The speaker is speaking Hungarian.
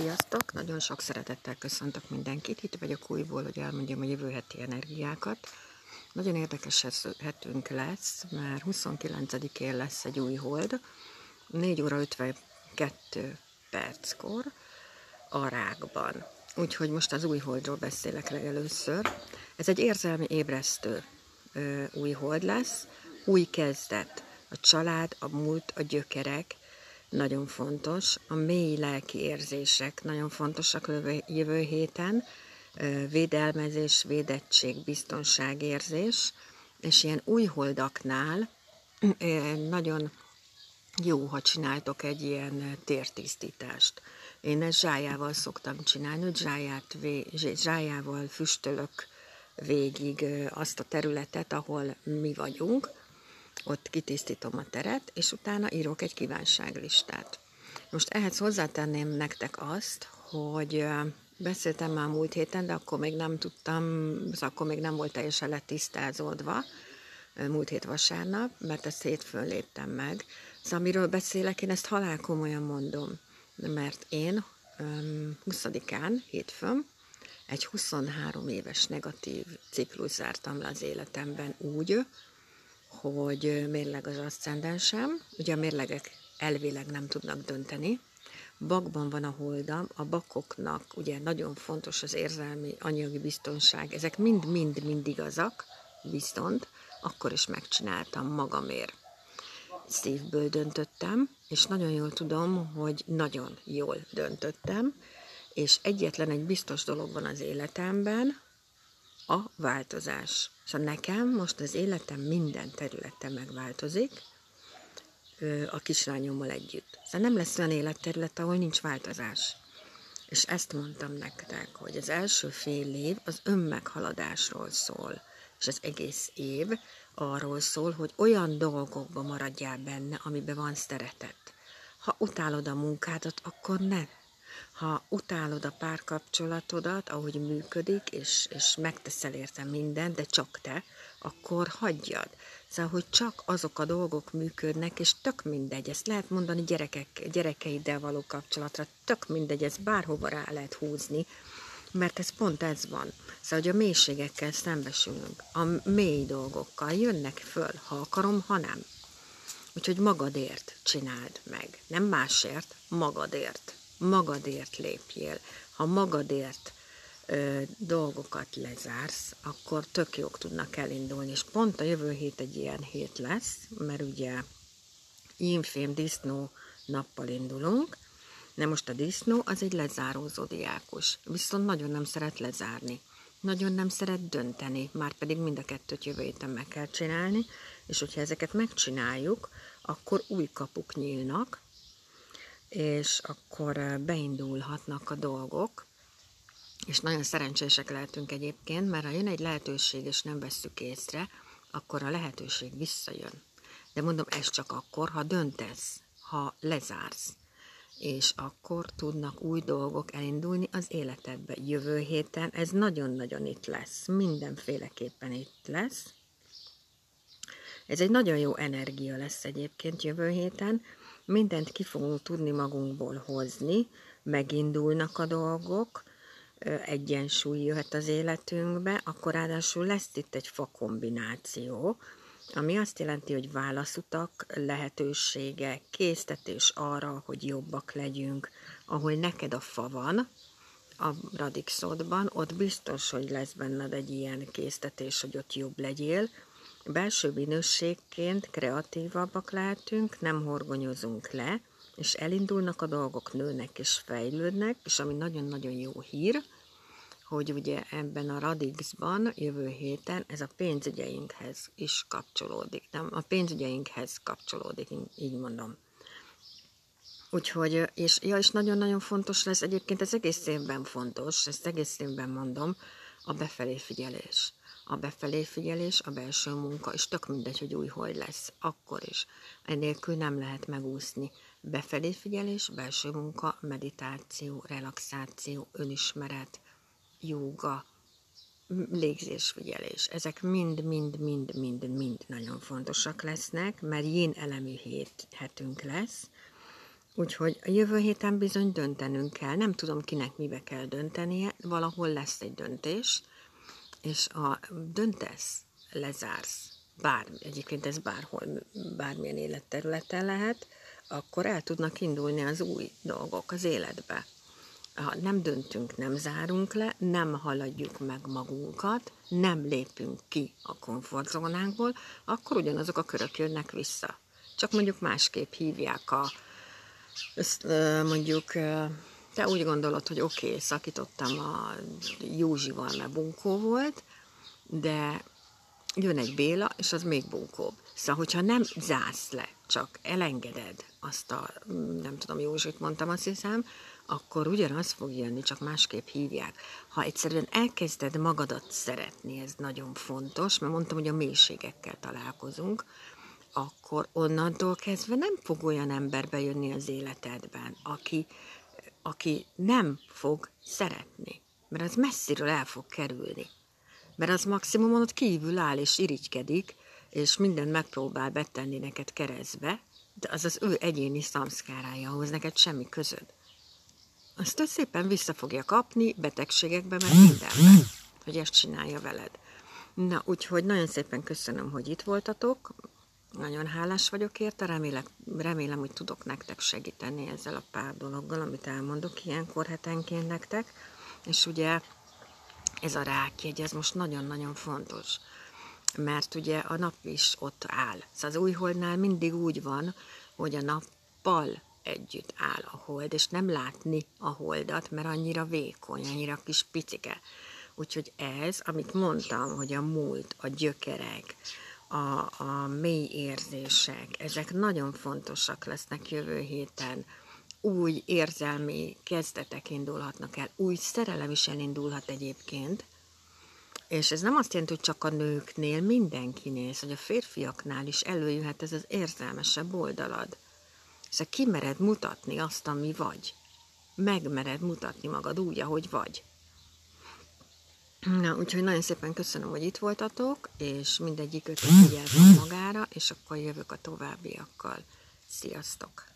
Sziasztok! Nagyon sok szeretettel köszöntök mindenkit. Itt vagyok újból, hogy elmondjam a jövő heti energiákat. Nagyon érdekes hetünk lesz, mert 29-én lesz egy új hold, 4 óra 52 perckor a rákban. Úgyhogy most az új holdról beszélek legelőször. Ez egy érzelmi ébresztő új hold lesz, új kezdet. A család, a múlt, a gyökerek, nagyon fontos. A mély lelki érzések nagyon fontosak jövő héten. Védelmezés, védettség, biztonságérzés, és ilyen új holdaknál nagyon jó, ha csináltok egy ilyen tértisztítást. Én ezt zsájával szoktam csinálni, hogy zsáját, zsájával füstölök végig azt a területet, ahol mi vagyunk, ott kitisztítom a teret, és utána írok egy kívánságlistát. Most ehhez hozzátenném nektek azt, hogy beszéltem már múlt héten, de akkor még nem tudtam, akkor még nem volt teljesen letisztázódva, múlt hét vasárnap, mert ezt hétfőn léptem meg. Szóval amiről beszélek, én ezt halál komolyan mondom, mert én 20-án, hétfőn, egy 23 éves negatív ciklus zártam le az életemben úgy, hogy mérleg az aszcendensem, ugye a mérlegek elvileg nem tudnak dönteni, bakban van a holdam, a bakoknak ugye nagyon fontos az érzelmi, anyagi biztonság, ezek mind-mind-mind igazak, viszont akkor is megcsináltam magamért. Szívből döntöttem, és nagyon jól tudom, hogy nagyon jól döntöttem, és egyetlen egy biztos dolog van az életemben, a változás. Szóval nekem most az életem minden területe megváltozik, a kislányommal együtt. Szóval nem lesz olyan életterület, ahol nincs változás. És ezt mondtam nektek, hogy az első fél év az önmeghaladásról szól, és az egész év arról szól, hogy olyan dolgokba maradjál benne, amiben van szeretet. Ha utálod a munkádat, akkor ne ha utálod a párkapcsolatodat, ahogy működik, és, és megteszel érte mindent, de csak te, akkor hagyjad. Szóval, hogy csak azok a dolgok működnek, és tök mindegy, ezt lehet mondani gyerekek, gyerekeiddel való kapcsolatra, tök mindegy, ezt bárhova rá lehet húzni, mert ez pont ez van. Szóval, hogy a mélységekkel szembesülünk, a mély dolgokkal jönnek föl, ha akarom, ha nem. Úgyhogy magadért csináld meg, nem másért, magadért magadért lépjél. Ha magadért ö, dolgokat lezársz, akkor tök jók tudnak elindulni. És pont a jövő hét egy ilyen hét lesz, mert ugye infém disznó nappal indulunk, de most a disznó az egy lezáró zodiákus, viszont nagyon nem szeret lezárni. Nagyon nem szeret dönteni, már pedig mind a kettőt jövő héten meg kell csinálni, és hogyha ezeket megcsináljuk, akkor új kapuk nyílnak, és akkor beindulhatnak a dolgok, és nagyon szerencsések lehetünk egyébként, mert ha jön egy lehetőség, és nem vesszük észre, akkor a lehetőség visszajön. De mondom, ez csak akkor, ha döntesz, ha lezársz, és akkor tudnak új dolgok elindulni az életedbe. Jövő héten ez nagyon-nagyon itt lesz, mindenféleképpen itt lesz. Ez egy nagyon jó energia lesz egyébként jövő héten, mindent ki fogunk tudni magunkból hozni, megindulnak a dolgok, egyensúly jöhet az életünkbe, akkor ráadásul lesz itt egy fa kombináció, ami azt jelenti, hogy válaszutak, lehetősége, késztetés arra, hogy jobbak legyünk, ahol neked a fa van, a radixodban, ott biztos, hogy lesz benned egy ilyen késztetés, hogy ott jobb legyél, Belső minőségként kreatívabbak lehetünk, nem horgonyozunk le, és elindulnak a dolgok, nőnek és fejlődnek, és ami nagyon-nagyon jó hír, hogy ugye ebben a Radixban jövő héten ez a pénzügyeinkhez is kapcsolódik. Nem, a pénzügyeinkhez kapcsolódik, így mondom. Úgyhogy, és, ja, és nagyon-nagyon fontos lesz, egyébként ez egész évben fontos, ezt egész évben mondom, a befelé figyelés a befelé figyelés, a belső munka, és tök mindegy, hogy új hogy lesz, akkor is. Enélkül nem lehet megúszni. Befelé figyelés, belső munka, meditáció, relaxáció, önismeret, jóga, légzésfigyelés. Ezek mind, mind, mind, mind, mind nagyon fontosak lesznek, mert jén elemű hét, hetünk lesz, Úgyhogy a jövő héten bizony döntenünk kell. Nem tudom, kinek mibe kell döntenie, valahol lesz egy döntés, és a döntesz, lezársz, bár, egyébként ez bárhol, bármilyen életterületen lehet, akkor el tudnak indulni az új dolgok az életbe. Ha nem döntünk, nem zárunk le, nem haladjuk meg magunkat, nem lépünk ki a komfortzónánkból, akkor ugyanazok a körök jönnek vissza. Csak mondjuk másképp hívják a, ezt mondjuk te úgy gondolod, hogy oké, okay, szakítottam a Józsival, mert bunkó volt, de jön egy Béla, és az még bunkóbb. Szóval, hogyha nem zársz le, csak elengeded azt a, nem tudom, Józsit mondtam, azt hiszem, akkor ugyanaz fog jönni, csak másképp hívják. Ha egyszerűen elkezded magadat szeretni, ez nagyon fontos, mert mondtam, hogy a mélységekkel találkozunk, akkor onnantól kezdve nem fog olyan ember bejönni az életedben, aki, aki nem fog szeretni, mert az messziről el fog kerülni. Mert az maximum ott kívül áll és irigykedik, és mindent megpróbál betenni neked keresztbe, de az az ő egyéni szamszkárája, ahhoz neked semmi közöd. Azt ő szépen vissza fogja kapni betegségekbe, meg mindenben, hogy ezt csinálja veled. Na, úgyhogy nagyon szépen köszönöm, hogy itt voltatok, nagyon hálás vagyok érte, remélem, remélem, hogy tudok nektek segíteni ezzel a pár dologgal, amit elmondok ilyenkor hetenként nektek. És ugye ez a rákjegy, ez most nagyon-nagyon fontos, mert ugye a nap is ott áll. Szóval az újholdnál mindig úgy van, hogy a nappal együtt áll a hold, és nem látni a holdat, mert annyira vékony, annyira kis picike. Úgyhogy ez, amit mondtam, hogy a múlt, a gyökerek, a, a mély érzések, ezek nagyon fontosak lesznek jövő héten. Új érzelmi kezdetek indulhatnak el, új szerelem is elindulhat egyébként, és ez nem azt jelenti, hogy csak a nőknél, mindenkinél, hogy a férfiaknál is előjöhet ez az érzelmesebb oldalad. Szóval kimered mutatni azt, ami vagy. Megmered mutatni magad úgy, ahogy vagy. Na, úgyhogy nagyon szépen köszönöm, hogy itt voltatok, és mindegyik ötlet vigyázzon magára, és akkor jövök a továbbiakkal. Sziasztok!